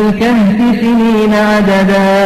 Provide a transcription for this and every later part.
الكهف سنين عددا.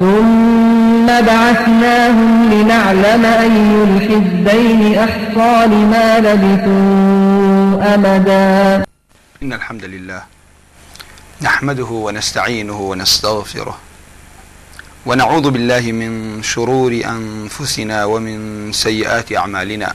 ثم بعثناهم لنعلم أي الحزبين أحصى لما لبثوا أمدا. إن الحمد لله نحمده ونستعينه ونستغفره ونعوذ بالله من شرور أنفسنا ومن سيئات أعمالنا.